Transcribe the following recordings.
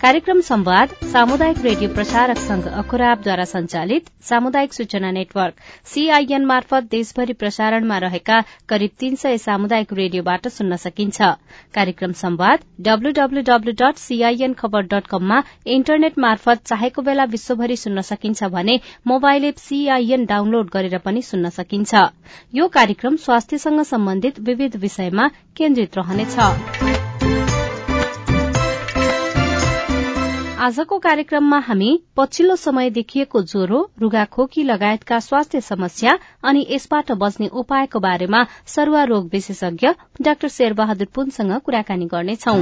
कार्यक्रम संवाद सामुदायिक रेडियो प्रसारक संघ अखुराबद्वारा संचालित सामुदायिक सूचना नेटवर्क सीआईएन मार्फत देशभरि प्रसारणमा रहेका करिब तीन सय सामुदायिक रेडियोबाट सुन्न सकिन्छ। कार्यक्रम संवाद डब्लूडब्लूडब्लू डट सीआईएन खबर डट कममा इन्टरनेट मार्फत चाहेको बेला विश्वभरि सुन्न सकिन्छ भने मोबाइल एप सीआईएन डाउनलोड गरेर पनि सुन्न सकिन्छ। यो कार्यक्रम स्वास्थ्यसँग सम्बन्धित विविध विषयमा केन्द्रित रहनेछ। आजको कार्यक्रममा हामी पछिल्लो समय देखिएको ज्वरो रुगाखोकी लगायतका स्वास्थ्य समस्या अनि यसबाट बच्ने उपायको बारेमा सरुवा रोग विशेषज्ञ डाक्टर शेरबहादुर पुनसँग कुराकानी गर्नेछौं।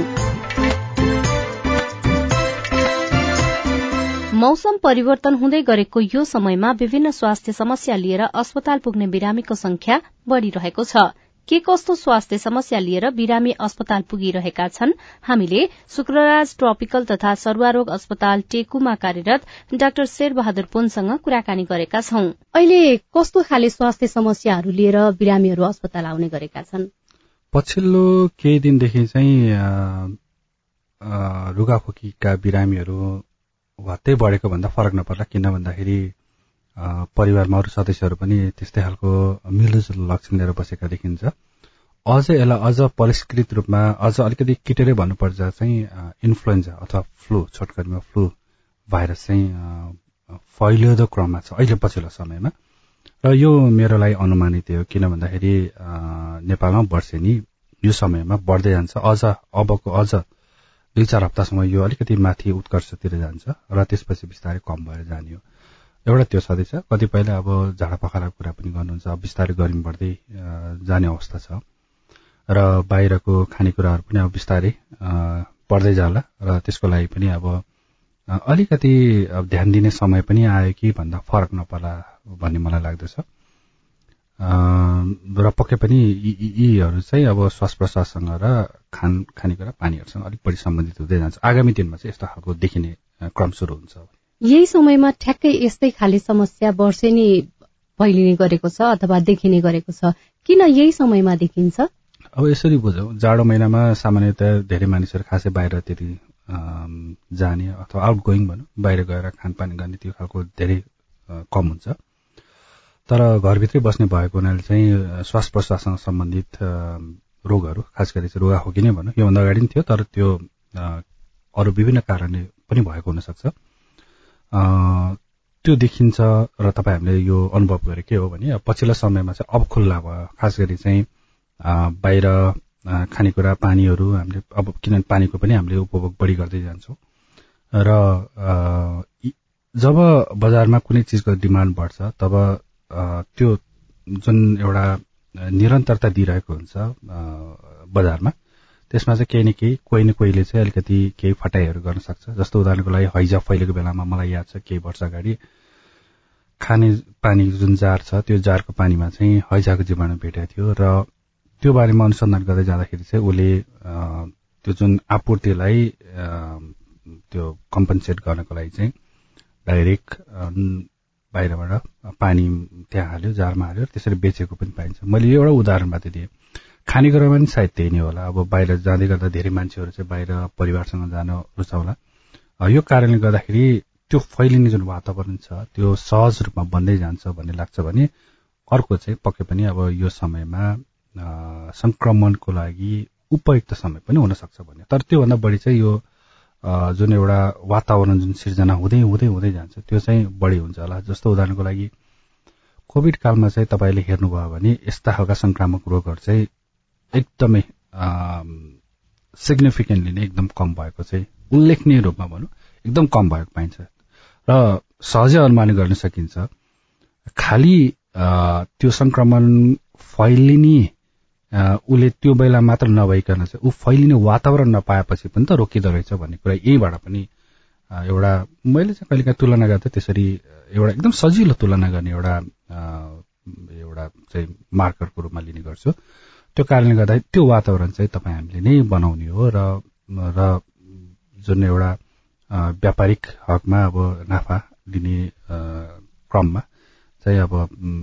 मौसम परिवर्तन हुँदै गरेको यो समयमा विभिन्न स्वास्थ्य समस्या लिएर अस्पताल पुग्ने बिरामीको संख्या बढ़िरहेको छ। के कस्तो स्वास्थ्य समस्या लिएर बिरामी अस्पताल पुगिरहेका छन्? हामीले शुक्रराज ट्रपिकल तथा सरुवारोग अस्पताल टेकुमा कार्यरत डाक्टर शेरबहादुर पुनसँग कुराकानी गरेका छौं। अहिले कस्तो खाले स्वास्थ्य समस्याहरू लिएर बिरामीहरू अस्पताल आउने गरेका छन्? पछिल्लो केही दिनदेखि चाहिँ रुगाखोकीका बिरामीहरू भत्तै बढेको भन्दा फरक नपर्ला। किन भन्दाखेरि परिवारमा अरू सदस्यहरू पनि त्यस्तै खालको मिलोजुल लक्षण लिएर बसेका देखिन्छ। अझ यसलाई अझ परिष्कृत रूपमा अझ अलिकति किटेरै भन्नुपर्दा चाहिँ इन्फ्लुएन्जा अथवा फ्लू छोटकरीमा फ्लू भाइरस चाहिँ फैलिँदो क्रममा छ अहिले पछिल्लो समयमा। र यो मेरो लागि अनुमानित हो किन भन्दाखेरि नेपालमा वर्षेनी यो समयमा बढ्दै जान्छ। अझ अबको अझ दुई चार हप्तासम्म यो अलिकति माथि उत्कर्षतिर जान्छ र त्यसपछि बिस्तारै कम भएर जाने हो। एउटा त्यो छँदैछ कतिपयले अब झाडा पखालाको कुरा पनि गर्नुहुन्छ। अब बिस्तारै गर्मी बढ्दै जाने अवस्था छ। र बाहिरको खानेकुराहरू पनि अब बिस्तारै बढ्दै जाला। र त्यसको लागि पनि अब अलिकति अब ध्यान दिने समय पनि आयो कि भन्दा फरक नपर्ला भन्ने मलाई लाग्दछ। र पक्कै पनि यीहरू चाहिँ अब श्वास प्रश्वाससँग र खान खानेकुरा पानीहरूसँग अलिक बढी सम्बन्धित हुँदै जान्छ। आगामी दिनमा चाहिँ यस्तो खालको देखिने क्रम सुरु हुन्छ। यही समयमा ठ्याक्कै यस्तै खाले समस्या वर्षेनी फैलिने गरेको छ अथवा देखिने गरेको छ? किन यही समयमा देखिन्छ? अब यसरी बुझौँ जाडो महिनामा सामान्यतया धेरै मानिसहरू खासै बाहिर त्यति जाने अथवा आउट गोइङ भनौँ बाहिर गएर खानपान गर्ने त्यो खालको धेरै कम हुन्छ। तर घरभित्रै बस्ने भएको हुनाले चाहिँ श्वास प्रश्वाससँग सम्बन्धित रोगहरू खास गरी चाहिँ रुगाखोकी नै भनौँ योभन्दा अगाडि पनि थियो तर त्यो अरू विभिन्न कारणले पनि भएको हुनसक्छ। त्यो देखिन्छ र तपाईँहरूले यो अनुभव गरे के हो भने पछिल्लो समयमा चाहिँ अब खुल्ला भयो। खास गरी चाहिँ बाहिर खानेकुरा पानीहरू हामीले अब किनभने पानीको पनि हामीले उपभोग बढी गर्दै जान्छौँ। र जब बजारमा कुनै चिजको डिमान्ड बढ्छ तब त्यो जुन एउटा निरन्तरता दिइरहेको हुन्छ बजारमा त्यसमा चाहिँ केही न केही कोही न कोहीले चाहिँ अलिकति केही फटाइहरू गर्न सक्छ। जस्तो उदाहरणको लागि हैजा फैलेको बेलामा मलाई याद छ केही वर्ष अगाडि खाने पानी जुन जार छ त्यो जारको पानीमा चाहिँ हैजाको जीवाणु भेटेको थियो र त्यो बारेमा अनुसन्धान गर्दै जाँदाखेरि चाहिँ उसले त्यो जुन आपूर्तिलाई त्यो कम्पन्सेट गर्नको लागि चाहिँ डाइरेक्ट बाहिरबाट पानी त्यहाँ हाल्यो जारमा हाल्यो त्यसरी बेचेको पनि पाइन्छ। मैले एउटा उदाहरण मात्रै दिएँ। खानेकुरामा पनि सायद त्यही नै होला। अब बाहिर जाँदै गर्दा धेरै मान्छेहरू चाहिँ बाहिर परिवारसँग जान रुचाउला। यो कारणले गर्दाखेरि त्यो फैलिने जुन वातावरण छ त्यो सहज रूपमा बन्दै जान्छ भन्ने लाग्छ भने अर्को चाहिँ पक्कै पनि अब यो समयमा सङ्क्रमणको लागि उपयुक्त समय पनि हुनसक्छ भन्ने। तर त्योभन्दा बढी चाहिँ यो जुन एउटा वातावरण जुन सिर्जना हुँदै हुँदै हुँदै जान्छ त्यो चाहिँ बढी हुन्छ होला। जस्तो उदाहरणको लागि कोभिड कालमा चाहिँ तपाईँले हेर्नुभयो भने यस्ता खालका संक्रामक रोगहरू चाहिँ एकदमै सिग्निफिकेन्टली नै एकदम कम भएको चाहिँ उल्लेखनीय रूपमा भनौँ एकदम कम भएको पाइन्छ। र सहजै अनुमान गर्न सकिन्छ खालि त्यो संक्रमण फैलिने उसले त्यो बेला मात्र नभइकन चाहिँ ऊ फैलिने वातावरण नपाएपछि पनि त रोकिँदो रहेछ भन्ने कुरा यहीँबाट पनि एउटा मैले चाहिँ कहिलेकाहीँ तुलना गर्दा त्यसरी एउटा एकदम सजिलो तुलना गर्ने एउटा एउटा चाहिँ मार्करको रूपमा लिने गर्छु। त्यो कारणले गर्दा त्यो वातावरण चाहिँ तपाईँ हामीले नै बनाउने हो र र जुन एउटा व्यापारिक हकमा अब नाफा दिने क्रममा चाहिँ अब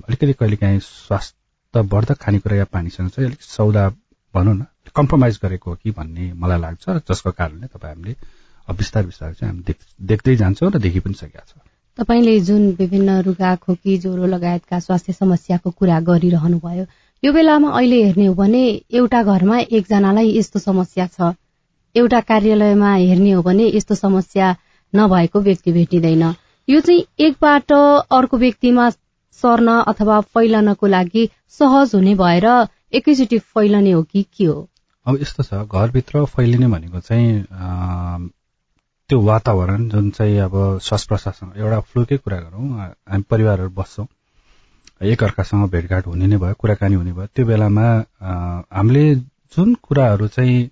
अलिकति कहिलेकाहीँ स्वास्थ्यवर्धक खानेकुरा या पानीसँग चाहिँ अलिक सौदा भनौँ न कम्प्रोमाइज गरेको हो कि भन्ने मलाई लाग्छ जसको कारणले तपाईँ हामीले बिस्तार बिस्तारै चाहिँ हामी देख्दै जान्छौँ र देखि पनि सकेका छौँ। तपाईँले जुन विभिन्न रुगा खोकी ज्वरो लगायतका स्वास्थ्य समस्याको कुरा गरिरहनु भयो यो बेलामा अहिले हेर्ने हो भने एउटा घरमा एकजनालाई यस्तो समस्या छ। एउटा कार्यालयमा हेर्ने हो भने यस्तो समस्या नभएको व्यक्ति भेटिँदैन। यो चाहिँ एकबाट अर्को व्यक्तिमा सर्न अथवा फैलनको लागि सहज हुने भएर एकैचोटि फैलने हो कि के हो? अब यस्तो छ घरभित्र फैलिने भनेको चाहिँ त्यो वातावरण जुन चाहिँ अब श्वास प्रश्वाससँग एउटा फ्लुकै कुरा गरौँ। हामी परिवारहरू बस्छौँ। एकअर्कासँग भेटघाट हुने नै भयो कुराकानी हुने भयो। त्यो बेलामा हामीले जुन कुराहरू चाहिँ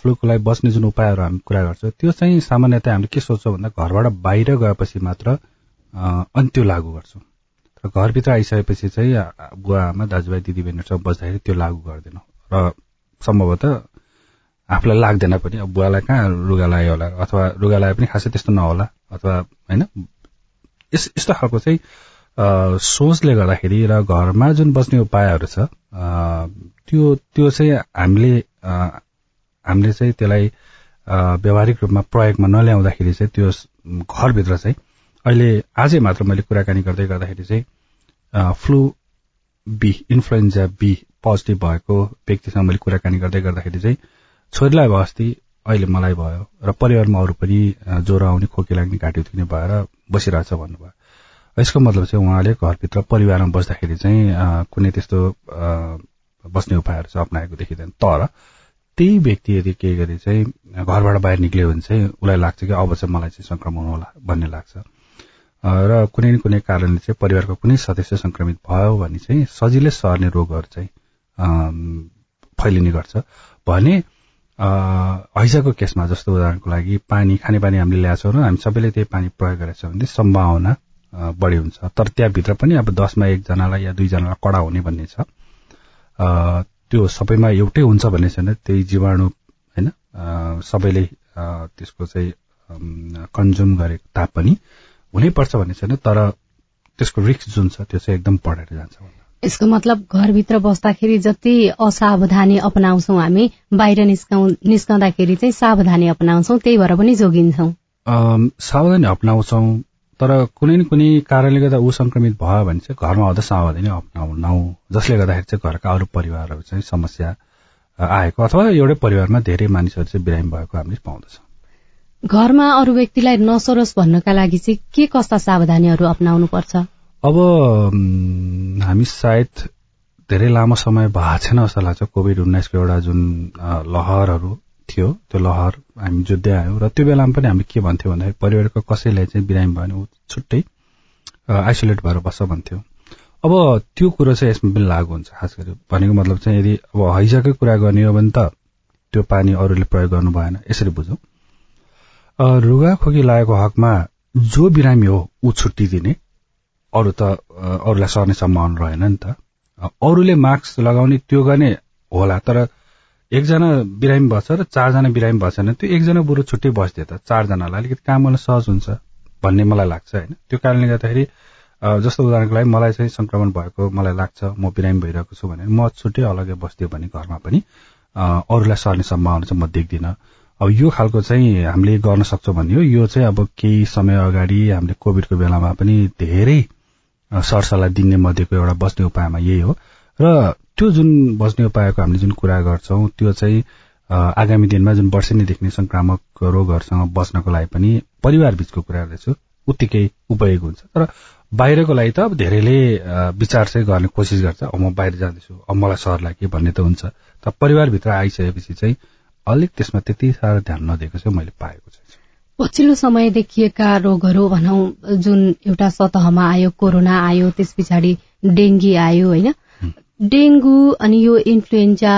फ्लूको लागि बस्ने जुन उपायहरू हामी कुरा गर्छौँ त्यो चाहिँ सामान्यतया हामीले के सोच्छौँ भन्दा घरबाट बाहिर गएपछि मात्र अनि त्यो लागू गर्छौँ। र घरभित्र आइसकेपछि चाहिँ बुवा आमा दाजुभाइ दिदीबहिनीहरूसँग बस्दाखेरि त्यो लागू गर्दैनौँ। र सम्भवतः आफूलाई लाग्दैन पनि अब बुवालाई कहाँ रुगा लाग्यो होला? अथवा रुगा लगाए पनि खासै त्यस्तो नहोला? अथवा होइन? यस यस्तो खालको चाहिँ सोचले गर्दाखेरि र घरमा जुन बस्ने उपायहरू छ त्यो त्यो चाहिँ हामीले हामीले चाहिँ त्यसलाई व्यावहारिक रूपमा प्रयोगमा नल्याउँदाखेरि चाहिँ त्यो घरभित्र चाहिँ अहिले आजै मात्र मैले कुराकानी गर्दै गर्दाखेरि चाहिँ flu B influenza B positive भएको व्यक्तिसँग मैले कुराकानी गर्दै गर्दाखेरि चाहिँ छोरीलाई भयो अस्ति अहिले मलाई भयो र परिवारमा अरू पनि ज्वरो आउने खोकी लाग्ने घाँटी दुख्ने भएर बसिरहेछ भन्नुभयो। यसको मतलब चाहिँ उहाँले घरभित्र परिवारमा बस्दाखेरि चाहिँ कुनै त्यस्तो बस्ने उपायहरू चाहिँ अप्नाएको देखिँदैन। तर त्यही व्यक्ति यदि केही गरी चाहिँ घरबाट बाहिर निक्ल्यो भने चाहिँ उसलाई लाग्छ कि अब चाहिँ मलाई चाहिँ सङ्क्रमण होला भन्ने लाग्छ। र कुनै न कुनै कारणले चाहिँ परिवारको कुनै सदस्य सङ्क्रमित भयो भने चाहिँ सजिलै सर्ने रोगहरू चाहिँ फैलिने गर्छ। भने हैजाको केसमा जस्तो उदाहरणको लागि पानी खानेपानी हामीले ल्याएको छौँ र हामी सबैले त्यही पानी प्रयोग गरेका छौँ भने सम्भावना बढी हुन्छ। तर त्यहाँभित्र पनि अब दसमा एकजनालाई या दुईजनालाई कडा हुने भन्ने छ। त्यो सबैमा एउटै हुन्छ भन्ने छैन। त्यही जीवाणु होइन? सबैले त्यसको चाहिँ कन्ज्युम गरे तापनि हुनैपर्छ भन्ने छैन। तर त्यसको रिक्स जुन छ त्यो चाहिँ एकदम बढेर जान्छ यसको मतलब घरभित्र बस्दाखेरि जति असावधानी अपनाउँछौँ हामी बाहिर निस्काउ निस्कँदाखेरि चाहिँ सावधानी अपनाउँछौँ त्यही भएर पनि जोगिन्छौँ। सावधानी अपनाउँछौँ। तर कुनै न कुनै कारणले गर्दा ऊ संक्रमित भयो भने चाहिँ घरमा आउँदा सावधानी अपनाउनौ जसले गर्दाखेरि चाहिँ घरका अरू परिवारहरू चाहिँ समस्या आएको अथवा एउटै परिवारमा धेरै मानिसहरू चाहिँ बिरामी भएको हामीले पाउँदछौँ। घरमा अरू व्यक्तिलाई नसरोस् भन्नका लागि चाहिँ के कस्ता सावधानीहरू अप्नाउनु पर्छ अब हामी सायद धेरै लामो समय भएको छैन जस्तो लाग्छ कोभिड उन्नाइसको एउटा जुन लहरहरू थियो त्यो लहर हामी जोड्दै आयौँ। र त्यो बेलामा पनि हामीले के भन्थ्यौँ भन्दाखेरि परिवारको कसैलाई चाहिँ बिरामी भयो भने ऊ छुट्टै आइसोलेट भएर बस्छ भन्थ्यो। अब त्यो कुरो चाहिँ यसमा पनि लागु हुन्छ खास गरी भनेको मतलब चाहिँ यदि अब हैजाकै कुरा गर्ने हो भने त त्यो पानी अरूले प्रयोग गर्नु भएन यसरी बुझौँ। रुगा खोकी लागेको हकमा जो बिरामी हो ऊ छुट्टी दिने अरू त अरूलाई सर्ने सम्भावना रहेन नि त। अरूले मास्क लगाउने त्यो गर्ने होला तर एकजना बिरामी बस्छ र चारजना बिरामी भने त्यो एकजना बुढो छुट्टै बस्दियो त चारजनालाई अलिकति काम गर्न सहज हुन्छ भन्ने मलाई लाग्छ होइन। त्यो कारणले गर्दाखेरि जस्तो उदाहरणको लागि मलाई चाहिँ संक्रमण भएको मलाई लाग्छ म बिरामी भइरहेको छु भने म छुट्टै अलग्गै बस्थ्यो भने घरमा पनि अरूलाई सर्ने सम्भावना चाहिँ म देख्दिनँ। अब यो खालको चाहिँ हामीले गर्न सक्छौँ भन्ने हो यो चाहिँ अब केही समय अगाडि हामीले कोभिडको बेलामा पनि धेरै सरसल्लाह दिने मध्येको एउटा बस्ने उपायमा यही हो। र त्यो जुन बस्ने उपायको हामीले जुन कुरा गर्छौँ त्यो चाहिँ आगामी दिनमा जुन वर्षेनी देख्ने संक्रामक रोगहरूसँग बस्नको लागि पनि परिवार बीचको कुरा गर्दैछु। उत्तिकै उपयोग हुन्छ। तर बाहिरको लागि त अब धेरैले विचार चाहिँ गर्ने कोसिस गर्छ। म बाहिर जाँदैछु अब मलाई सहरलाई के भन्ने त हुन्छ। तर परिवारभित्र आइसकेपछि चाहिँ अलिक त्यसमा त्यति साह्रो ध्यान नदिएको चाहिँ मैले पाएको छु। पछिल्लो समय देखिएका रोगहरू भनौँ जुन एउटा सतहमा आयो कोरोना आयो त्यस पछाडि डेङ्गी आयो होइन? डेङ्गु अनि यो इन्फ्लुएन्जा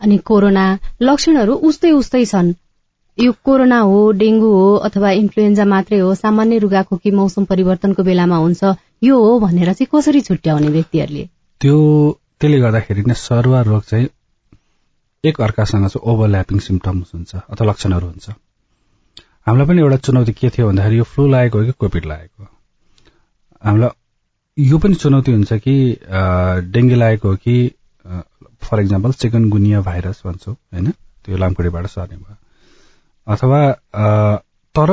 अनि कोरोना लक्षणहरू उस्तै उस्तै छन्। यो कोरोना हो डेङ्गु हो अथवा इन्फ्लुएन्जा मात्रै हो सामान्य रुगाखोकी मौसम परिवर्तनको बेलामा हुन्छ। यो हो भनेर चाहिँ कसरी छुट्याउने व्यक्तिहरूले? त्यो त्यसले गर्दाखेरि नै सरुवा रोग चाहिँ एक अर्कासँग चाहिँ ओभरल्यापिङ सिम्टम्स हुन्छ अथवा लक्षणहरू हुन्छ। हामीलाई पनि एउटा चुनौती के थियो भन्दाखेरि यो फ्लू लागेको हो कि कोभिड लागेको हामीलाई यो पनि चुनौती हुन्छ कि डेङ्गी लागेको हो कि for example chikungunya virus भन्छौँ होइन? त्यो लामखुट्टेबाट सर्ने भयो। अथवा तर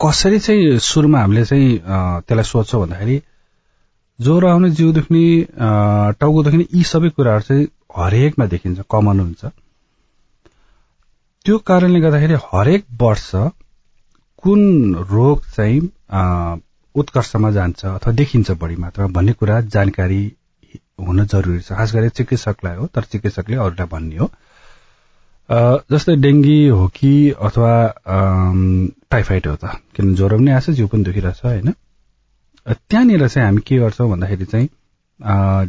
कसरी चाहिँ सुरुमा हामीले चाहिँ त्यसलाई सोध्छौँ भन्दाखेरि ज्वरो आउने जिउ दुख्ने टाउको दुख्ने यी सबै कुराहरू चाहिँ हरेकमा देखिन्छ कमन हुन्छ। त्यो कारणले गर्दाखेरि हरेक वर्ष कुन रोग चाहिँ उत्कर्षमा जान्छ अथवा देखिन्छ बढी मात्रामा भन्ने कुरा जानकारी हुन जरुरी छ। खास गरी चिकित्सकलाई हो तर चिकित्सकले अरूलाई भन्ने हो। जस्तै डेङ्गी हो कि अथवा टाइफाइड हो त। किन ज्वरो पनि आएको छ जिउ पनि दुखिरहेछ होइन? त्यहाँनिर चाहिँ हामी के गर्छौँ भन्दाखेरि चाहिँ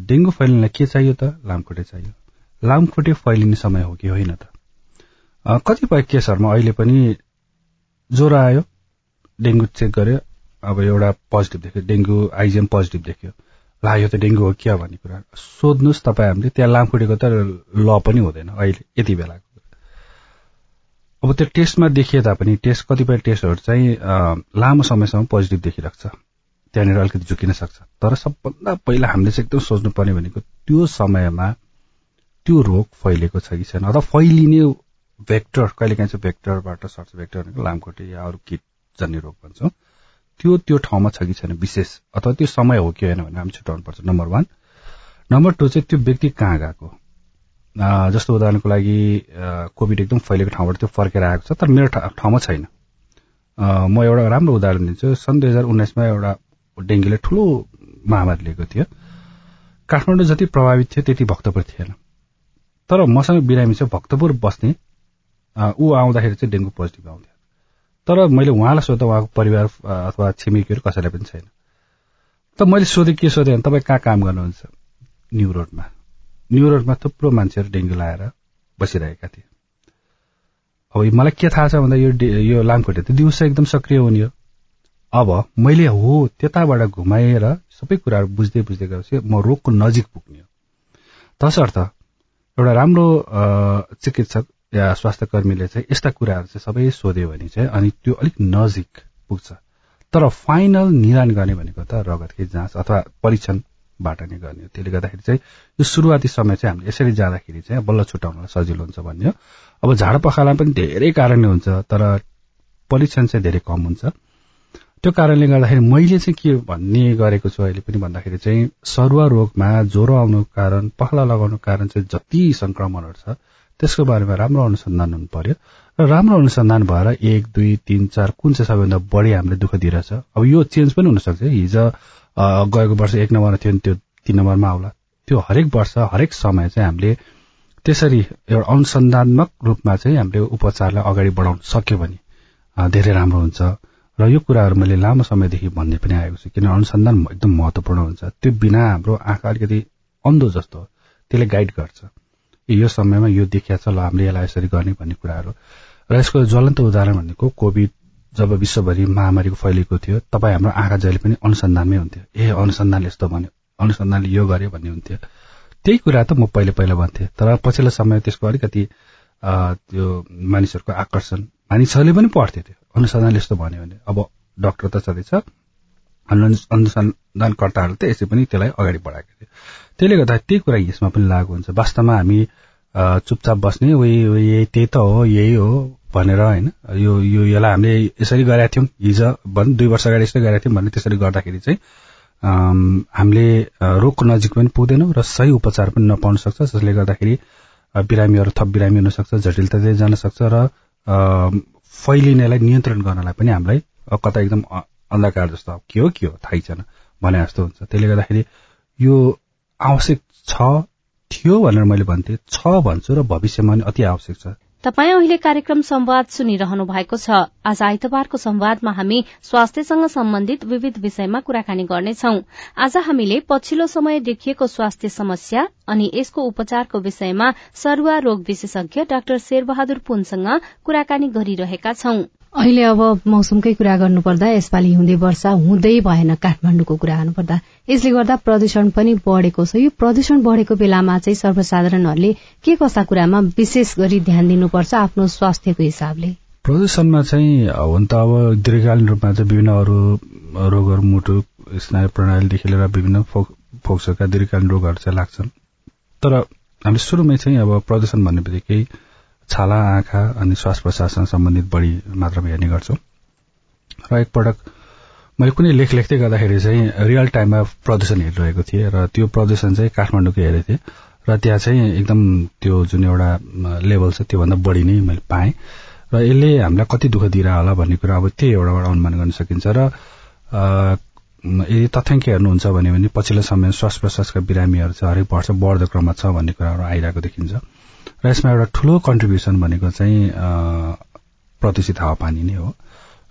डेङ्गु फैलिनलाई के चाहियो त? लामखुट्टे चाहियो। लामखुट्टे फैलिने समय हो कि होइन त? कतिपय केसहरूमा अहिले पनि ज्वरो आयो डेङ्गु चेक गर्यो अब एउटा पोजिटिभ देख्यो। डेङ्गु आइजिएम पोजिटिभ देख्यो। ला यो त डेङ्गु हो क्या भन्ने कुरा। सोध्नुहोस् तपाईँ हामीले त्यहाँ लामखुट्टेको त ल पनि हुँदैन अहिले यति बेलाको अब त्यो टेस्टमा देखिए तापनि टेस्ट कतिपय टेस्टहरू चाहिँ लामो समयसम्म पोजिटिभ देखिरहेको छ त्यहाँनिर अलिकति झुकिन सक्छ। तर सबभन्दा पहिला हामीले चाहिँ एकदम सोच्नुपर्ने भनेको त्यो समयमा त्यो रोग फैलिएको छ कि छैन? अथवा फैलिने भेक्टर कहिलेकाहीँ चाहिँ भेक्टरबाट सर्च भेक्टर भनेको लामखुट्टे या अरू किट जन्य रोग भन्छौँ। त्यो त्यो ठाउँमा छ कि छैन? विशेष। अथवा त्यो समय हो कि होइन भने हामी छुट्याउनु पर्छ नम्बर वान नम्बर टू चाहिँ त्यो व्यक्ति कहाँ गएको? जस्तो उदाहरणको लागि कोभिड एकदम फैलिएको ठाउँबाट त्यो फर्केर आएको छ तर मेरो ठाउँमा छैन। म एउटा राम्रो उदाहरण दिन्छु। सन् दुई हजार उन्नाइसमा एउटा डेङ्गुले ठुलो महामारी लिएको थियो। काठमाडौँ जति प्रभावित थियो त्यति भक्तपुर थिएन। तर मसँग बिरामी चाहिँ भक्तपुर बस्ने। ऊ आउँदाखेरि चाहिँ डेङ्गु पोजिटिभ आउँथ्यो। तर मैले उहाँलाई सोध्दा उहाँको परिवार अथवा छिमेकीहरू कसैलाई पनि छैन। त मैले सोधेँ के सोधेँ भने तपाईँ कहाँ काम गर्नुहुन्छ? न्यु रोडमा। न्यु रोडमा थुप्रो मान्छेहरू डेङ्गु लाएर बसिरहेका थिए। अब मलाई के थाहा छ भन्दा यो यो लामखुट्टे त दिउँसो एकदम सक्रिय हुने हो। अब मैले हो त्यताबाट घुमाएर सबै कुराहरू बुझ्दै बुझ्दै गएपछि म रोगको नजिक पुग्ने हो। तसर्थ एउटा राम्रो चिकित्सक स्वास्थ्य कर्मीले चाहिँ यस्ता कुराहरू चाहिँ सबै सोध्यो भने चाहिँ अनि त्यो अलिक नजिक पुग्छ। तर फाइनल निदान गर्ने भनेको त रगतकै जाँच अथवा परीक्षणबाट नै गर्ने हो। त्यसले गर्दाखेरि चाहिँ यो सुरुवाती समय चाहिँ हामीले यसरी जाँदाखेरि चाहिँ बल्ल छुट्याउनलाई सजिलो हुन्छ भन्ने हो। अब झाडा पखाला पनि धेरै कारणले हुन्छ तर परीक्षण चाहिँ धेरै कम हुन्छ। त्यो कारणले गर्दाखेरि मैले चाहिँ के भन्ने गरेको छु अहिले पनि भन्दाखेरि चाहिँ सरुवा रोगमा ज्वरो आउनुको कारण पखला लगाउनुको कारण चाहिँ जति संक्रमणहरू छ त्यसको बारेमा राम्रो अनुसन्धान हुनु पर्यो। र राम्रो अनुसन्धान भएर एक दुई तिन चार कुन चाहिँ सबैभन्दा बढी हामीले दुःख दिइरहेछ? अब यो चेन्ज पनि हुनसक्छ हिजो गएको वर्ष एक नम्बरमा थियो भने त्यो तिन नम्बरमा आउला। त्यो हरेक वर्ष हरेक समय चाहिँ हामीले त्यसरी एउटा अनुसन्धात्मक रूपमा चाहिँ हामीले उपचारलाई अगाडि बढाउन सक्यो भने धेरै राम्रो हुन्छ। र यो कुराहरू मैले लामो समयदेखि भन्ने पनि आएको छु किन अनुसन्धान एकदम महत्वपूर्ण हुन्छ। त्यो बिना हाम्रो आँखा अलिकति अन्धो जस्तो हो। त्यसले गाइड गर्छ। यो समयमा यो देखिया छ ल हामीले यसलाई यसरी गर्ने भन्ने कुराहरू। र यसको ज्वलन्त उदाहरण भनेको कोभिड जब विश्वभरि महामारीको फैलिएको थियो तपाईँ हाम्रो आँखा जहिले पनि अनुसन्धानमै हुन्थ्यो। ए अनुसन्धानले यस्तो भन्यो अनुसन्धानले यो गर्यो भन्ने हुन्थ्यो। त्यही कुरा त म पहिले पहिला भन्थेँ। तर पछिल्लो समय त्यसको अलिकति त्यो मानिसहरूको आकर्षण मानिसहरूले पनि पढ्थ्यो त्यो। अनुसन्धानले यस्तो भन्यो भने। अब डक्टर त छँदैछ। अनुसन्धानकर्ताहरूले त यसै पनि त्यसलाई अगाडि बढाएको थियो त्यसले गर्दा त्यही कुरा यसमा पनि लागु हुन्छ। वास्तवमा हामी चुपचाप बस्ने उही यही त्यही त हो यही हो भनेर होइन यो यो यसलाई हामीले यसरी गरेका थियौँ। हिजो भन् दुई वर्ष अगाडि यसरी गरेका थियौँ भने त्यसरी गर्दाखेरि चाहिँ हामीले रोगको नजिक पनि पुग्दैनौँ र सही उपचार पनि नपाउन सक्छ जसले गर्दाखेरि बिरामीहरू थप बिरामी हुनसक्छ जटिलताले जान सक्छ र फैलिनेलाई नियन्त्रण गर्नलाई पनि हामीलाई कता एकदम अन्धकार जस्तो के हो के हो? थाहै छैन। भने जस्तो हुन्छ। त्यसले गर्दाखेरि यो आवश्यक छ थियो भनेर मैले भन्थे। छ भन्छु र भविष्यमा पनि अति आवश्यक छ। तपाईँ अहिले कार्यक्रम संवाद सुनिरहनु भएको छ। आज आइतबारको संवादमा हामी स्वास्थ्यसँग सम्बन्धित विविध विषयमा कुराकानी गर्नेछौ। आज हामीले पछिल्लो समय देखिएको स्वास्थ्य समस्या अनि यसको उपचारको विषयमा सरुवा रोग विशेषज्ञ डाक्टर शेरबहादुर पुनसँग कुराकानी गरिरहेका छौं। अहिले अब मौसमकै कुरा गर्नुपर्दा यसपालि हुँदै वर्षा हुँदै भएन काठमाडौँको कुरा गर्नुपर्दा। यसले गर्दा प्रदूषण पनि बढेको छ। यो प्रदूषण बढेको बेलामा चाहिँ सर्वसाधारणहरूले के कस्ता कुरामा विशेष गरी ध्यान दिनुपर्छ आफ्नो स्वास्थ्यको हिसाबले? प्रदूषणमा चाहिँ हुन त अब दीर्घकालीन रूपमा चाहिँ विभिन्न अरू रोगहरू मुटु स्नायु प्रणालीदेखि लिएर विभिन्न फोक्सोका दीर्घकालीन रोगहरू चाहिँ लाग्छन्। तर हामीले सुरुमै चाहिँ अब प्रदूषण भन्ने बित्तिकै छाला आँखा अनि श्वास प्रश्वाससँग सम्बन्धित बढी मात्रामा हेर्ने गर्छौँ। र एकपटक मैले कुनै लेख लेख्दै गर्दाखेरि चाहिँ रियल टाइममा प्रदूषण हेरिरहेको थिएँ र त्यो प्रदूषण चाहिँ काठमाडौँकै हेरेको थिएँ र त्यहाँ चाहिँ एकदम त्यो जुन एउटा लेभल छ त्योभन्दा बढी नै मैले पाएँ। र यसले हामीलाई कति दुःख दिइरह होला भन्ने कुरा अब त्यही एउटाबाट अनुमान गर्न सकिन्छ र यदि तथ्याङ्क हेर्नुहुन्छ भने पछिल्लो समय श्वास प्रश्वासका बिरामीहरू चाहिँ हरेक वर्ष बढ्दो क्रममा छ भन्ने कुराहरू आइरहेको देखिन्छ। र यसमा एउटा ठूलो कन्ट्रिब्युसन भनेको चाहिँ प्रदूषित हावापानी नै हो।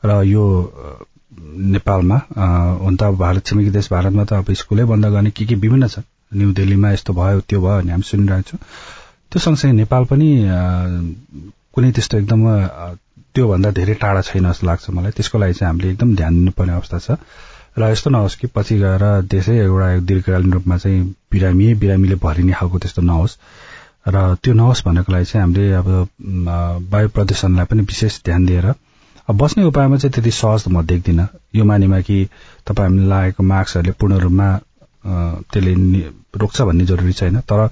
र यो नेपालमा हुन त भारत छिमेकी देश भारतमा त अब स्कुलै बन्द गर्ने के के विभिन्न छ। न्यू दिल्लीमा यस्तो भयो त्यो भयो भने हामी सुनिरहेको छौँ। त्यो सँगसँगै नेपाल पनि कुनै त्यस्तो एकदम त्योभन्दा धेरै टाढा छैन जस्तो लाग्छ मलाई। त्यसको लागि चाहिँ हामीले एकदम ध्यान दिनुपर्ने अवस्था छ। र यस्तो नहोस् कि पछि गएर देशै एउटा दीर्घकालीन रूपमा चाहिँ बिरामी बिरामीले भरिने खालको त्यस्तो नहोस्। र त्यो नहोस् भन्नको लागि चाहिँ हामीले अब वायु प्रदूषणलाई पनि विशेष ध्यान दिएर अब बस्ने उपायमा चाहिँ त्यति सहज त म देख्दिनँ। यो मानेमा कि तपाईँ हामीले लागेको मास्कहरूले पूर्ण रूपमा त्यसले रोक्छ भन्ने जरुरी छैन। तर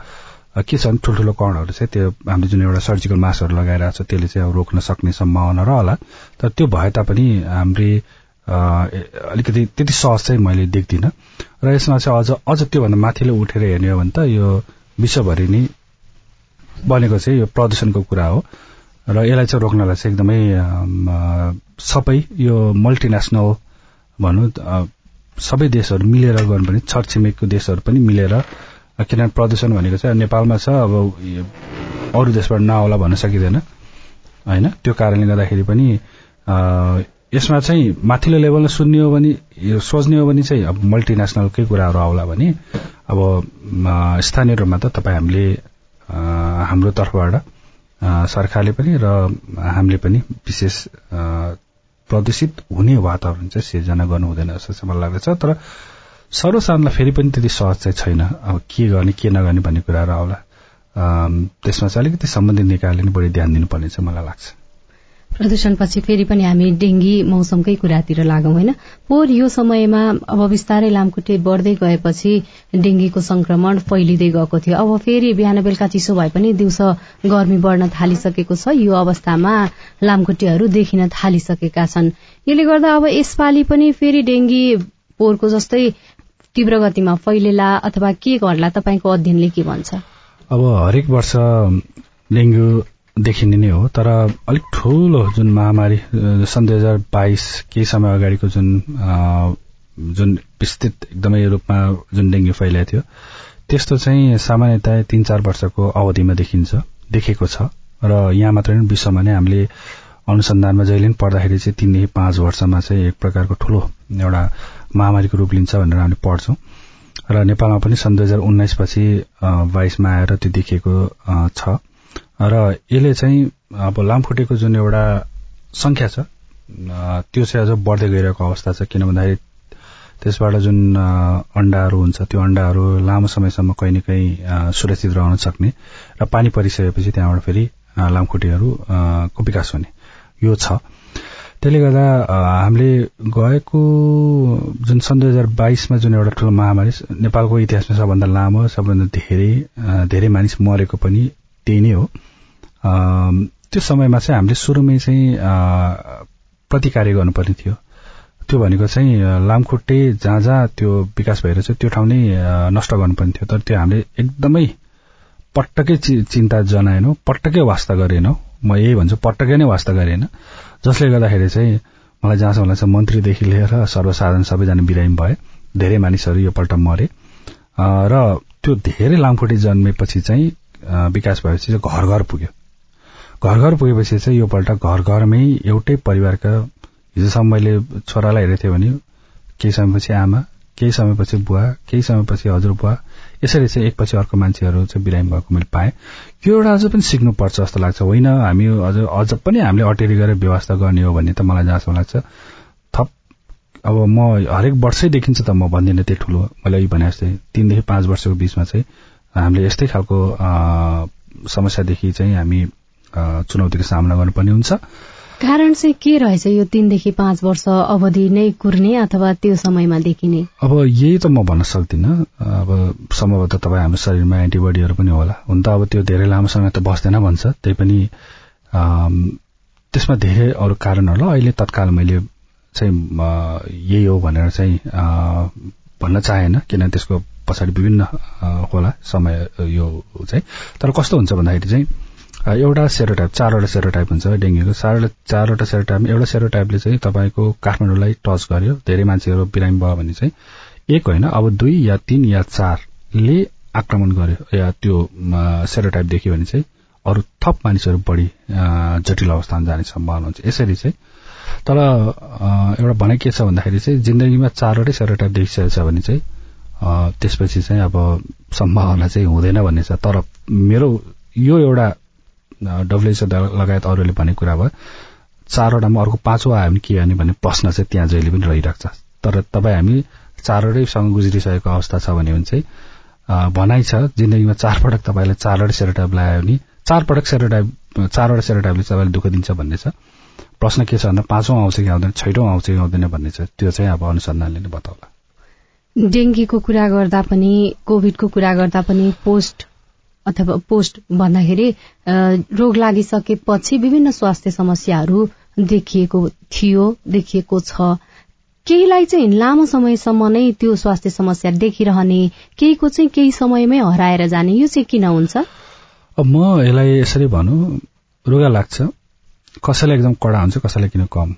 के छन् ठुल्ठुलो कणहरू चाहिँ त्यो हामीले जुन एउटा सर्जिकल मास्कहरू लगाइरहेको छ त्यसले चाहिँ अब रोक्न सक्ने सम्भावना रहला तर त्यो भए तापनि हामीले अलिकति त्यति सहज चाहिँ मैले देख्दिनँ। र यसमा चाहिँ अझ अझ त्योभन्दा माथिल्लो उठेर हेर्ने हो भने त यो विश्वभरि नै बनेको चाहिँ यो प्रदूषणको कुरा हो। र यसलाई चाहिँ रोक्नलाई चाहिँ एकदमै सबै यो मल्टिनेसनल भनौँ सबै देशहरू मिलेर गर्नुपर्ने छरछिमेकको देशहरू पनि मिलेर किनभने प्रदूषण भनेको चाहिँ नेपालमा छ अब अरू देशबाट नआउला भन्न सकिँदैन होइन? त्यो कारणले गर्दाखेरि पनि यसमा चाहिँ माथिल्लो लेभलमा सुन्ने हो भने सोच्ने हो भने चाहिँ अब मल्टिनेसनलकै कुराहरू आउला भने अब स्थानीय रूपमा त तपाईँ हामीले हाम्रो तर्फबाट सरकारले पनि र हामीले पनि विशेष प्रदूषित हुने वातावरण चाहिँ सिर्जना गर्नु हुँदैन जस्तो चाहिँ मलाई लाग्दछ। तर सर्वसाधारणलाई फेरि पनि त्यति सहज चाहिँ छैन। अब के गर्ने के नगर्ने भन्ने कुराहरू आउला त्यसमा चाहिँ अलिकति सम्बन्धित निकायले नै बढी ध्यान दिनुपर्ने चाहिँ मलाई लाग्छ। प्रदूषणपछि फेरि पनि हामी डेंगी मौसमकै कुरातिर लागौं होइन? पोहोर यो समयमा अब बिस्तारै लामखुट्टे बढ्दै गएपछि डेंगीको संक्रमण फैलिँदै गएको थियो। अब फेरि बिहान बेलुका चिसो भए पनि दिउँसो गर्मी बढ्न थालिसकेको छ। यो अवस्थामा लामखुट्टेहरू देखिन थालिसकेका छन्। यसले गर्दा अब यसपालि पनि फेरि डेंगी पोहोरको जस्तै तीव्र गतिमा फैलेला अथवा के गर्ला? तपाईँको अध्ययनले के भन्छ? अब हरेक वर्ष डेङ्गु देखिने नै हो तर अलिक ठुलो जुन महामारी सन् दुई हजार बाइस केही समय अगाडिको जुन जुन विस्तृत एकदमै रूपमा जुन डेङ्गु फैलाएको थियो त्यस्तो चाहिँ सामान्यतया तीन चार वर्षको अवधिमा देखिन्छ देखेको छ। र यहाँ मात्रै विश्वमा नै हामीले अनुसन्धानमा जहिले पनि पढ्दाखेरि चाहिँ तीनदेखि पाँच वर्षमा चाहिँ एक प्रकारको ठुलो एउटा महामारीको रूप लिन्छ भनेर हामीले पढ्छौँ। र नेपालमा पनि सन् दुई हजार उन्नाइसपछि बाइसमा आएर त्यो देखिएको छ। र यसले चाहिँ अब लामखुट्टेको जुन एउटा संख्या छ त्यो चाहिँ अझ बढ्दै गइरहेको अवस्था छ। किन भन्दाखेरि त्यसबाट जुन अण्डाहरू हुन्छ त्यो अण्डाहरू लामो समयसम्म कहीँ न कहीँ सुरक्षित रहन सक्ने र पानी परिसकेपछि त्यहाँबाट फेरि लामखुट्टेहरूको विकास हुने यो छ। त्यसले गर्दा हामीले गएको जुन सन् दुई हजार बाइसमा जुन एउटा ठुलो महामारी नेपालको इतिहासमा सबभन्दा लामो सबभन्दा धेरै धेरै मानिस मरेको पनि त्यही नै हो। त्यो समयमा चाहिँ हामीले सुरुमै चाहिँ प्रतिकार्य गर्नुपर्ने थियो। त्यो भनेको चाहिँ लामखुट्टे जहाँ जहाँ त्यो विकास भएर चाहिँ त्यो ठाउँ नै नष्ट गर्नुपर्ने थियो। तर त्यो हामीले एकदमै पटक्कै चिन्ता जनाएनौँ पटक्कै वास्ता गरेनौँ। म यही भन्छु पटक्कै नै वास्ता गरेन। जसले गर्दाखेरि चाहिँ मलाई जहाँसम्म लाग्छ मन्त्रीदेखि लिएर सर्वसाधारण सबैजना बिरामी भए। धेरै मानिसहरू यो पल्ट मरे। र त्यो धेरै लामखुट्टे जन्मेपछि चाहिँ विकास भएपछि चाहिँ घर घर पुग्यो। घर घर पुगेपछि चाहिँ यो पल्ट घर घरमै एउटै परिवारका हिजोसम्म मैले छोरालाई हेरेको थिएँ भने केही समयपछि आमा केही समयपछि बुवा केही समयपछि हजुरबुवा यसरी चाहिँ एकपछि अर्को मान्छेहरू चाहिँ बिरामी भएको मैले पाएँ। यो एउटा अझ पनि सिक्नुपर्छ जस्तो लाग्छ। होइन हामी अझ अझ पनि हामीले अटेरी गरेर व्यवस्था गर्ने हो भन्ने त मलाई जहाँसम्म लाग्छ। थप अब म हरेक वर्षै देखिन्छ त म भन्दिनँ त्यही ठुलो। मैले भने जस्तै तिनदेखि पाँच वर्षको बिचमा चाहिँ हामीले यस्तै खालको समस्यादेखि चाहिँ हामी चुनौतीको सामना गर्नुपर्ने हुन्छ। कारण चाहिँ के रहेछ यो तीनदेखि पाँच वर्ष अवधि नै कुर्ने अथवा त्यो समयमा देखिने? अब यही त म भन्न सक्दिनँ। अब सम्भवतः तपाईँ हाम्रो शरीरमा एन्टिबडीहरू पनि होला। हुन त अब त्यो धेरै लामो समय त बस्दैन भन्छ। त्यही पनि त्यसमा धेरै अरू कारणहरू होला। अहिले तत्काल मैले चाहिँ यही हो भनेर चाहिँ भन्न चाहेन। किन त्यसको पछाडि विभिन्न होला समय यो चाहिँ। तर कस्तो हुन्छ भन्दाखेरि चाहिँ एउटा सेरोटाइप चारवटा सेरोटाइप हुन्छ डेङ्गुको। चारवटा चारवटा सेरोटाइप एउटा सेरोटाइपले चाहिँ तपाईँको काठमाडौँलाई टच गर्यो। धेरै मान्छेहरू बिरामी भयो भने चाहिँ एक होइन अब दुई या तीन या चारले आक्रमण गर्यो। या त्यो सेरोटाइप देख्यो भने चाहिँ अरू थप मानिसहरू बढी जटिल अवस्थामा जाने सम्भावना हुन्छ। यसरी चाहिँ तर एउटा भनाइ के छ भन्दाखेरि चाहिँ जिन्दगीमा चारवटै सेरोटाइप देखिसकेको छ भने चाहिँ त्यसपछि चाहिँ अब सम्भावना चाहिँ हुँदैन भन्ने छ। तर मेरो यो एउटा डब्लुएचओ लगायत अरूले भनेको कुरा भयो चारवटामा अर्को पाँचौँ आयो भने के गर्ने भन्ने प्रश्न चाहिँ त्यहाँ जहिले पनि रहिरहेको छ। तर तपाईँ हामी चारवटैसँग गुज्रिसकेको अवस्था छ भने चाहिँ भनाइ छ जिन्दगीमा चारपटक तपाईँलाई चारवटै सेरोटाइप लगायो भने चारपटक सेरोटाइप चारवटा सेरोटाइपले तपाईँलाई दुःख दिन्छ भन्ने छ। प्रश्न के छ भन्दा पाँचौँ आउँछ कि आउँदैन छैटौँ आउँछ कि आउँदैन भन्ने छ। त्यो चाहिँ अब अनुसन्धानले नै बताउला। डेङ्गीको कुरा गर्दा पनि कोभिडको कुरा गर्दा पनि पोस्ट अथवा पोस्ट भन्दाखेरि रोग लागिसकेपछि विभिन्न स्वास्थ्य समस्याहरू देखिएको थियो देखिएको छ। केहीलाई चाहिँ लामो समयसम्म नै त्यो स्वास्थ्य समस्या देखिरहने केहीको चाहिँ केही समयमै हराएर जाने यो चाहिँ किन हुन्छ? म यसलाई यसरी भनौँ रोगा लाग्छ। कसैलाई एकदम कडा हुन्छ कसैलाई किन कम?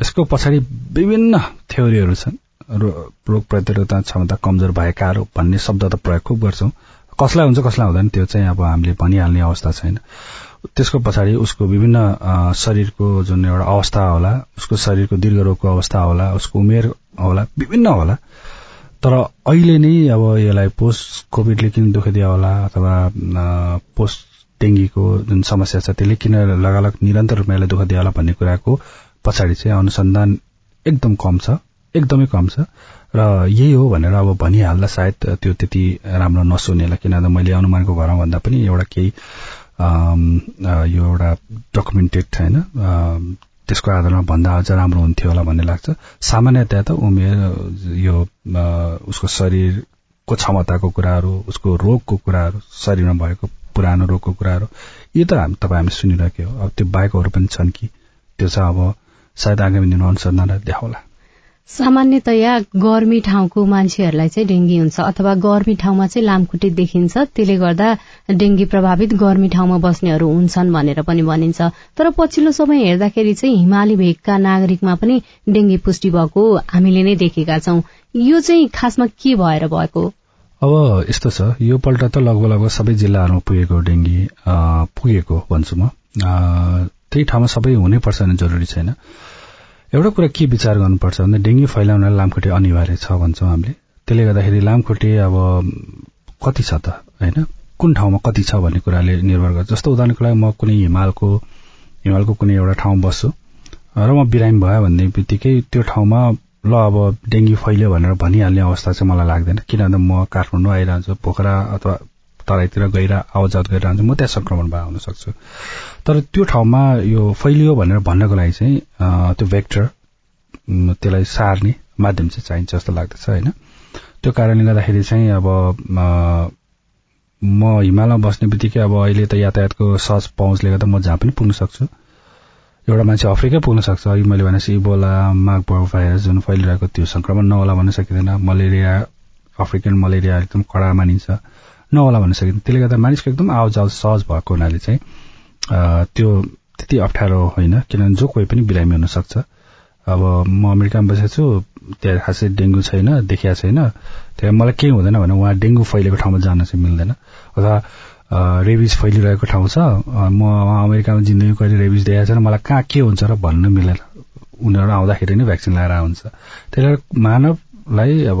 यसको पछाडि विभिन्न थ्योरीहरू छन्। रोग प्रतिरोधक क्षमता कमजोर भएकाहरू भन्ने शब्द त प्रयोग खुब गर्छौं। कसलाई हुन्छ कसलाई हुँदैन त्यो चाहिँ अब हामीले भनिहाल्ने अवस्था छैन। त्यसको पछाडि उसको विभिन्न शरीरको जुन एउटा अवस्था होला उसको शरीरको दीर्घ रोगको अवस्था होला उसको उमेर होला विभिन्न होला। तर अहिले नै अब यसलाई पोस्ट कोभिडले किन दुःख दियो होला अथवा पोस्ट डेङ्गीको जुन समस्या छ त्यसले किन लगालग निरन्तर रूपमा यसलाई दुःख दियो होला भन्ने कुराको पछाडि चाहिँ अनुसन्धान एकदम कम छ। एकदमै कम छ। र यही हो भनेर अब भनिहाल्दा सायद त्यो त्यति राम्रो नसुनेला किनभने मैले अनुमानको भरमा भन्दा पनि एउटा केही यो एउटा डकुमेन्टेड होइन त्यसको आधारमा भन्दा अझ राम्रो हुन्थ्यो होला भन्ने लाग्छ। सामान्यतया त उमेर यो उसको शरीरको क्षमताको कुराहरू उसको रोगको कुराहरू शरीरमा भएको पुरानो रोगको कुराहरू यो त हामी तपाईँ हामीले सुनिरहेको अब त्यो बाहेकहरू पनि छन् कि त्यो चाहिँ अब सायद आगामी दिनमा अनुसन्धानलाई देखाउला। सामान्यतया गर्मी ठाउँको मान्छेहरूलाई चाहिँ डेङ्गी हुन्छ अथवा गर्मी ठाउँमा चाहिँ लामखुट्टे देखिन्छ। त्यसले गर्दा डेङ्गी प्रभावित गर्मी ठाउँमा बस्नेहरू हुन्छन् भनेर पनि भनिन्छ। तर पछिल्लो समय हेर्दाखेरि चाहिँ हिमाली भेगका नागरिकमा पनि डेङ्गी पुष्टि भएको हामीले नै देखेका छौं। यो चाहिँ खासमा के भएर भएको? अब यस्तो छ यो पल्ट त लगभग लगभग सबै जिल्लाहरूमा पुगेको डेङ्गी पुगेको भन्छु म। त्यही ठाउँमा सबै हुनैपर्छ भने जरुरी छैन। एउटा कुरा के विचार गर्नुपर्छ भने डेङ्गु फैलाउन लामखुट्टे अनिवार्य छ भन्छौँ हामीले। त्यसले गर्दाखेरि लामखुट्टे अब कति छ त होइन? कुन ठाउँमा कति छ भन्ने कुराले निर्भर गर्छ। जस्तो उदाहरणको लागि म कुनै हिमालको हिमालको कुनै एउटा ठाउँ बस्छु र म बिरामी भयो भन्ने बित्तिकै त्यो ठाउँमा ल अब डेङ्गु फैल्यो भनेर भनिहाल्ने अवस्था चाहिँ मलाई लाग्दैन। किनभने म काठमाडौँ आइरहन्छु पोखरा अथवा तराईतिर गएर आवाजात गरिरहन्छ म त्यहाँ संक्रमण भए हुन सक्छु तर त्यो ठाउँमा यो फैलियो भनेर भन्नको लागि चाहिँ त्यो भेक्टर त्यसलाई सार्ने माध्यम चाहिँ चाहिन्छ जस्तो लाग्दछ होइन? त्यो कारणले गर्दाखेरि चाहिँ अब म हिमालयमा बस्ने बित्तिकै अब अहिले त यातायातको सहज पहुँचले गर्दा म जहाँ पनि पुग्न सक्छु एउटा मान्छे अफ्रिकै पुग्न सक्छ अघि मैले भनेपछि इबोला मागबर्ग भाइरस जुन फैलिरहेको त्यो संक्रमण नहोला भन्न सकिँदैन। मलेरिया अफ्रिकन मलेरिया एकदम कडा मानिन्छ। नहोला भन्न सकिन्छ त्यसले गर्दा मानिसको एकदम आवाज सहज भएको हुनाले चाहिँ त्यो त्यति अप्ठ्यारो होइन किनभने जो कोही पनि बिरामी हुन सक्छ अब म अमेरिकामा बसेको छु त्यहाँ खासै डेङ्गु छैन देखिया छैन। त्यहाँ मलाई केही हुँदैन भने उहाँ डेङ्गु फैलेको ठाउँमा जान चाहिँ मिल्दैन। अथवा रेबिज फैलिरहेको ठाउँ छ म अमेरिकामा जिन्दगी कहिले रेबिज देखाएको छैन मलाई कहाँ के हुन्छ र भन्नु मिलेन। उनीहरू आउँदाखेरि नै भ्याक्सिन लगाएर आउँछ। त्यसले मानवलाई अब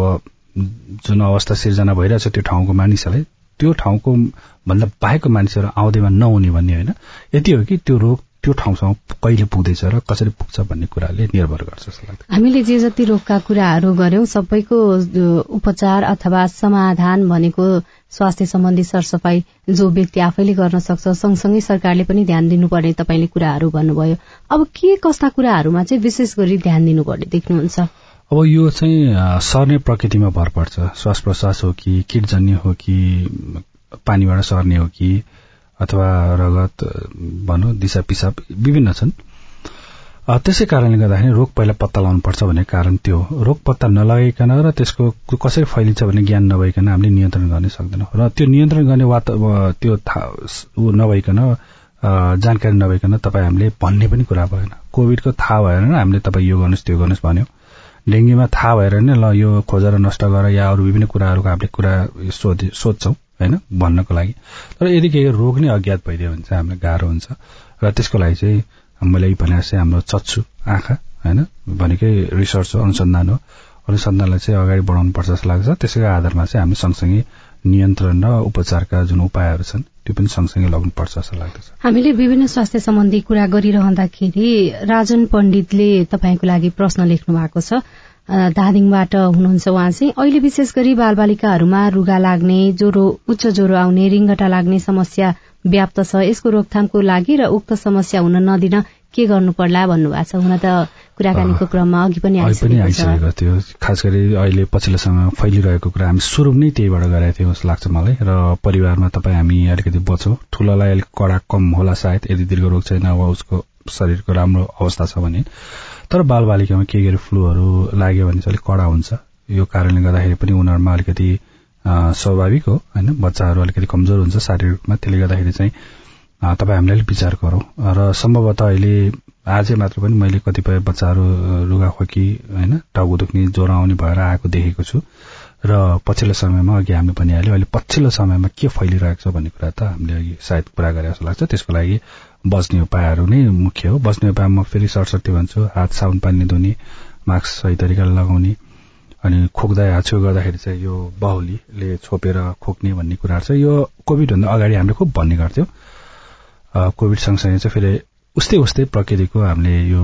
जुन अवस्था सिर्जना भइरहेछ त्यो ठाउँको मानिसहरूलाई त्यो ठाउँको भन्दा बाहेकको मानिसहरू आउँदैमा नहुने भन्ने होइन। यति हो कि त्यो रोग त्यो ठाउँसम्म कहिले पुग्दैछ र कसरी पुग्छ भन्ने कुराले निर्भर गर्छ हामीले जे जति रोगका कुराहरू गर्यौं सबैको उपचार अथवा समाधान भनेको स्वास्थ्य सम्बन्धी सरसफाई जो व्यक्ति आफैले गर्न सक्छ सँगसँगै सरकारले पनि ध्यान दिनुपर्ने तपाईँले कुराहरू भन्नुभयो। अब के कस्ता कुराहरूमा चाहिँ विशेष गरी ध्यान दिनुपर्ने देख्नुहुन्छ? अब यो चाहिँ सर्ने प्रकृतिमा भर पर्छ। श्वास प्रश्वास हो कि किटजन्य हो कि पानीबाट सर्ने हो कि अथवा रगत भनौँ दिशा पिसाब विभिन्न छन्। त्यसै कारणले गर्दाखेरि रोग पहिला पत्ता लगाउनुपर्छ भन्ने कारण त्यो रोग पत्ता नलगाइकन र त्यसको कसरी फैलिन्छ भन्ने ज्ञान नभइकन हामीले नियन्त्रण गर्न सक्दैनौँ। र त्यो नियन्त्रण गर्ने वा त्यो ऊ नभइकन जानकारी नभइकन तपाईँ हामीले भन्ने पनि कुरा भएन। कोभिडको थाहा भएन हामीले तपाईँ यो गर्नुहोस् त्यो गर्नुहोस् भन्यो। डेङ्गीमा थाहा भएर नै ल यो खोजेर नष्ट गर या अरू विभिन्न कुराहरूको हामीले कुरा सोध्छौँ होइन भन्नको लागि। तर यदि केही रोग नै अज्ञात भइदियो भने चाहिँ हामीलाई गाह्रो हुन्छ। र त्यसको लागि चाहिँ मैले भने चाहिँ हाम्रो चच्छु आँखा होइन भनेकै रिसर्च हो अनुसन्धान हो। अनुसन्धानलाई चाहिँ अगाडि बढाउनु पर्छ जस्तो लाग्छ। त्यसैको आधारमा चाहिँ हामी सँगसँगै नियन्त्रण र उपचारका जुन उपायहरू छन् त्यो पनि सँगसँगै लग्नुपर्छ जस्तो लाग्दछ। हामीले विभिन्न स्वास्थ्य सम्बन्धी कुरा गरिरहँदाखेरि राजन पण्डितले तपाईँको लागि प्रश्न लेख्नु भएको छ। धादिङबाट हुनुहुन्छ उहाँ चाहिँ अहिले विशेष गरी बालबालिकाहरूमा रुगा लाग्ने ज्वरो उच्च ज्वरो आउने रिङ्गटा लाग्ने समस्या व्याप्त छ। यसको रोकथामको लागि र उक्त समस्या हुन नदिन के गर्नु पर्ला भन्नुभएको छ? हुन त कुराकानीको क्रममा अघि पनि आइसकेको थियो। खास गरी अहिले पछिल्लो समयमा फैलिरहेको कुरा हामी सुरु नै त्यहीबाट गरेका थियौँ जस्तो लाग्छ मलाई। र परिवारमा तपाईँ हामी अलिकति बचौँ ठुलोलाई अलिक कडा कम होला सायद। यदि दीर्घ रोग छैन वा उसको शरीरको राम्रो अवस्था छ भने। तर बालबालिकामा के गरी फ्लूहरू लाग्यो भने चाहिँ अलिक कडा हुन्छ। यो कारणले गर्दाखेरि पनि उनीहरूमा अलिकति स्वाभाविक हो। होइन? बच्चाहरू अलिकति कमजोर हुन्छ शारीरिक रूपमा त्यसले गर्दाखेरि चाहिँ तपाईँ हामीले अलिक विचार गरौँ। र सम्भवतः अहिले आजै मात्र पनि मैले कतिपय बच्चाहरू रुगाखोकी होइन टाउको दुख्ने ज्वरो आउने भएर आएको देखेको छु। र पछिल्लो समयमा अघि हामी भनिहाल्यो अहिले पछिल्लो समयमा के फैलिरहेको छ भन्ने कुरा त हामीले अघि सायद कुरा गरे जस्तो लाग्छ। त्यसको लागि बस्ने उपायहरू नै मुख्य हो। बस्ने उपाय म फेरि सरस्वती भन्छु हात साबुन पानी धुने मास्क सही तरिकाले लगाउने अनि खोक्दा हाछु गर्दाखेरि चाहिँ यो बाहुलीले छोपेर खोक्ने भन्ने कुराहरू छ। यो कोभिडभन्दा अगाडि हामीले खुब भन्ने गर्थ्यौँ। कोभिड सँगसँगै चाहिँ फेरि उस्तै उस्तै प्रकृतिको हामीले यो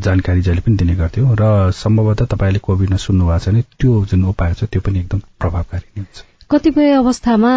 जानकारी जहिले पनि दिने गर्थ्यौँ र सम्भवतः तपाईँले कोभिडमा सुन्नु भएको छ भने त्यो जुन उपाय छ त्यो पनि एकदम प्रभावकारी नै हुन्छ। कतिपय अवस्थामा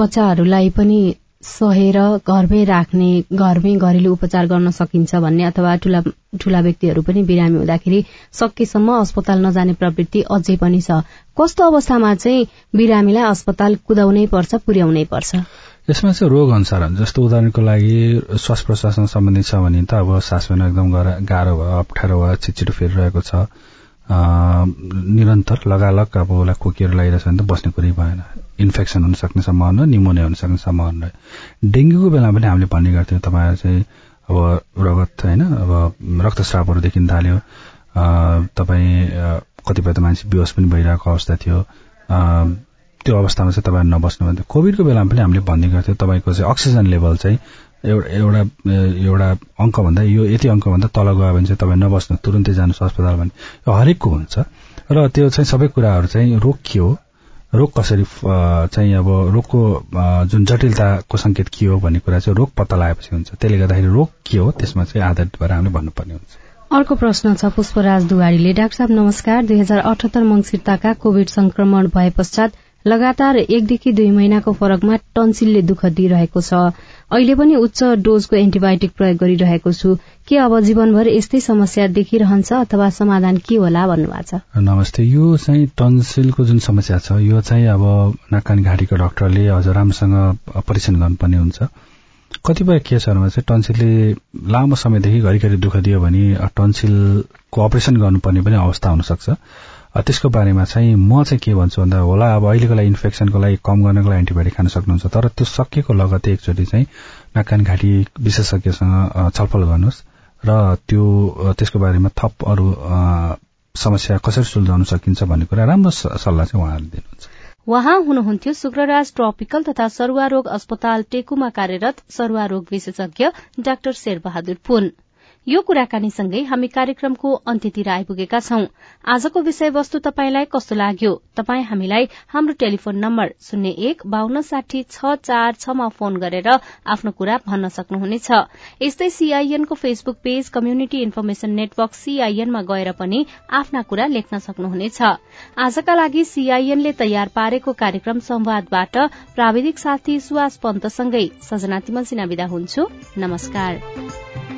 बच्चाहरूलाई पनि सहेर घरमै राख्ने घरमै घरेलु उपचार गर्न सकिन्छ भन्ने अथवा ठूला ठूला व्यक्तिहरू पनि बिरामी हुँदाखेरि सकेसम्म अस्पताल नजाने प्रवृत्ति अझै पनि छ। कस्तो अवस्थामा चाहिँ बिरामीलाई अस्पताल कुदाउनै पर्छ पुर्याउनै पर्छ? यसमा चाहिँ रोग अनुसार जस्तो उदाहरणको लागि श्वास प्रश्वासमा सम्बन्धित छ भने त अब सास फेर्न एकदम गाह्रो भयो अप्ठ्यारो भयो छिटछिटो फेरिरहेको छ। निरन्तर लगालग अब उसलाई खोकिएर लगाइरहेछ भने त बस्ने कुरै भएन। इन्फेक्सन हुन सक्ने सम्भावना निमोनिया हुन सक्ने सम्भावना डेङ्गुको बेलामा पनि हामीले भन्ने गर्थ्यौँ तपाईँहरू चाहिँ अब रगत होइन अब रक्तस्रावहरू देखिन थाल्यो तपाईँ कतिपय त मान्छे बेहोस पनि भइरहेको अवस्था थियो। त्यो अवस्थामा चाहिँ तपाईँहरू नबस्नु भन्थ्यो कोभिडको बेलामा पनि हामीले भन्ने गर्थ्यौँ तपाईँको चाहिँ अक्सिजन लेभल चाहिँ एउटा एउटा एउटा अङ्कभन्दा यो यति अङ्कभन्दा तल गयो भने चाहिँ तपाईँ नबस्नु तुरन्तै जानुहोस् अस्पताल भने यो हरेकको हुन्छ। र त्यो चाहिँ सबै कुराहरू चाहिँ हो रोग कसरी चाहिँ अब रोगको जुन जटिलताको संकेत के हो भन्ने कुरा चाहिँ रोग पत्ता लगाएपछि हुन्छ। त्यसले गर्दाखेरि रोग के हो त्यसमा चाहिँ आधारित भएर हामीले भन्नुपर्ने हुन्छ। अर्को प्रश्न छ पुष्पराज दुवारीले डाक्टर साहब नमस्कार। दुई हजार अठहत्तर मंगिरताका कोविड संक्रमण भए पश्चात लगातार एकदेखि दुई महिनाको फरकमा टन्सिलले दुःख दिइरहेको छ। अहिले पनि उच्च डोजको एन्टिबायोटिक प्रयोग गरिरहेको छु। के अब जीवनभर यस्तै समस्या देखिरहन्छ अथवा समाधान के होला भन्नुभएको छ? नमस्ते। यो चाहिँ टन्सिलको जुन समस्या छ यो चाहिँ अब नाकानी घाँटीको डाक्टरले अझ राम्रोसँग परीक्षण गर्नुपर्ने हुन्छ। कतिपय केसहरूमा चाहिँ टन्सिलले लामो समयदेखि घरिघरि दुःख दियो भने टन्सिलको अपरेसन गर्नुपर्ने पनि अवस्था हुनसक्छ। त्यसको बारेमा चाहिँ म चाहिँ के भन्छु भन्दा होला अब अहिलेको लागि इन्फेक्सनको लागि कम गर्नको लागि एन्टिबायोटिक खान सक्नुहुन्छ तर त्यो सकिएको लगतै एकचोटि चाहिँ नाकान घाँटी विशेषज्ञसँग छलफल गर्नुहोस् र त्यो त्यसको बारेमा थप अरू समस्या कसरी सुल्झाउन सकिन्छ भन्ने कुरा राम्रो सल्लाह चाहिँ उहाँहरूले दिनुहुन्छ। उहाँ हुनुहुन्थ्यो शुक्रराज ट्रपिकल तथा सरुवा रोग अस्पताल टेकुमा कार्यरत सरुवा रोग विशेषज्ञ डाक्टर शेरबहादुर पुन। यो कुराकानीसँगै हामी कार्यक्रमको अन्त्यतिर आइपुगेका छौं। आजको विषयवस्तु तपाईंलाई कस्तो लाग्यो? तपाई हामीलाई हाम्रो टेलिफोन नम्बर शून्य एक बान्न साठी छ चार छमा फोन गरेर आफ्नो कुरा भन्न सक्नुहुनेछ। यस्तै सीआईएनको Facebook page community information network सीआईएनमा गएर पनि आफ्ना कुरा लेख्न सक्नुहुनेछ। आजका लागि सीआईएनले तयार पारेको कार्यक्रम संवादबाट प्राविधिक साथी सुवास पन्तसँगै सजना तिमल सिना विदा हुन्छु। नमस्कार।